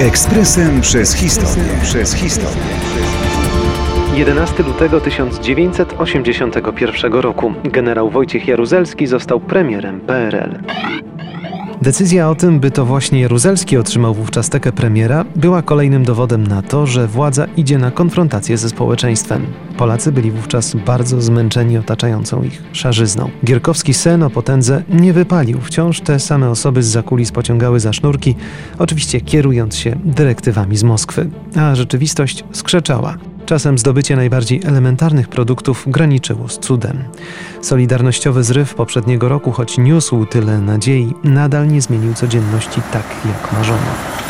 Ekspresem przez historię. Przez historię. 11 lutego 1981 roku generał Wojciech Jaruzelski został premierem PRL. Decyzja o tym, by to właśnie Jaruzelski otrzymał wówczas tekę premiera, była kolejnym dowodem na to, że władza idzie na konfrontację ze społeczeństwem. Polacy byli wówczas bardzo zmęczeni otaczającą ich szarzyzną. Gierkowski sen o potędze nie wypalił. Wciąż te same osoby z zakulis pociągały za sznurki, oczywiście kierując się dyrektywami z Moskwy. A rzeczywistość skrzeczała. Czasem zdobycie najbardziej elementarnych produktów graniczyło z cudem. Solidarnościowy zryw poprzedniego roku, choć niósł tyle nadziei, nadal nie zmienił codzienności tak, jak marzono.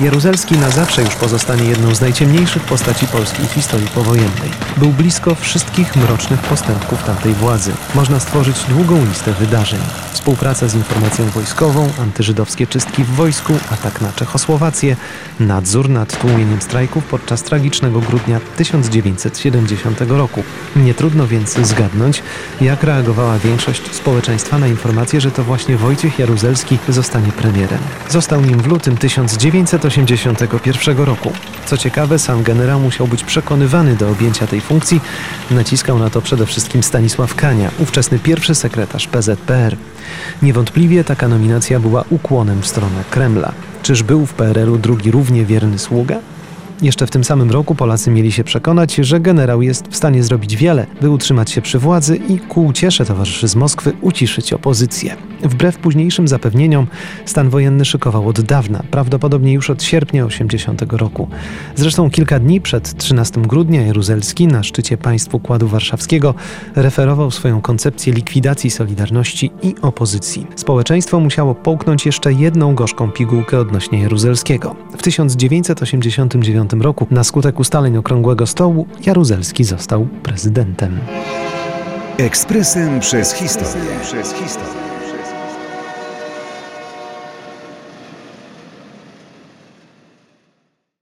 Jaruzelski na zawsze już pozostanie jedną z najciemniejszych postaci polskiej historii powojennej. Był blisko wszystkich mrocznych postępków tamtej władzy. Można stworzyć długą listę wydarzeń. Współpraca z informacją wojskową, antyżydowskie czystki w wojsku, atak na Czechosłowację, nadzór nad tłumieniem strajków podczas tragicznego grudnia 1970 roku. Nie trudno więc zgadnąć, jak reagowała większość społeczeństwa na informację, że to właśnie Wojciech Jaruzelski zostanie premierem. Został nim w lutym 1900 1981 roku. Co ciekawe, sam generał musiał być przekonywany do objęcia tej funkcji. Naciskał na to przede wszystkim Stanisław Kania, ówczesny pierwszy sekretarz PZPR. Niewątpliwie taka nominacja była ukłonem w stronę Kremla. Czyż był w PRL-u drugi równie wierny sługa? Jeszcze w tym samym roku Polacy mieli się przekonać, że generał jest w stanie zrobić wiele, by utrzymać się przy władzy i ku uciesze towarzyszy z Moskwy uciszyć opozycję. Wbrew późniejszym zapewnieniom, stan wojenny szykował od dawna, prawdopodobnie już od sierpnia 80 roku. Zresztą kilka dni przed 13 grudnia Jaruzelski na szczycie państw Układu Warszawskiego referował swoją koncepcję likwidacji Solidarności i opozycji. Społeczeństwo musiało połknąć jeszcze jedną gorzką pigułkę odnośnie Jaruzelskiego. W 1989 roku na skutek ustaleń Okrągłego Stołu Jaruzelski został prezydentem. Ekspresem przez historię. Przez historię.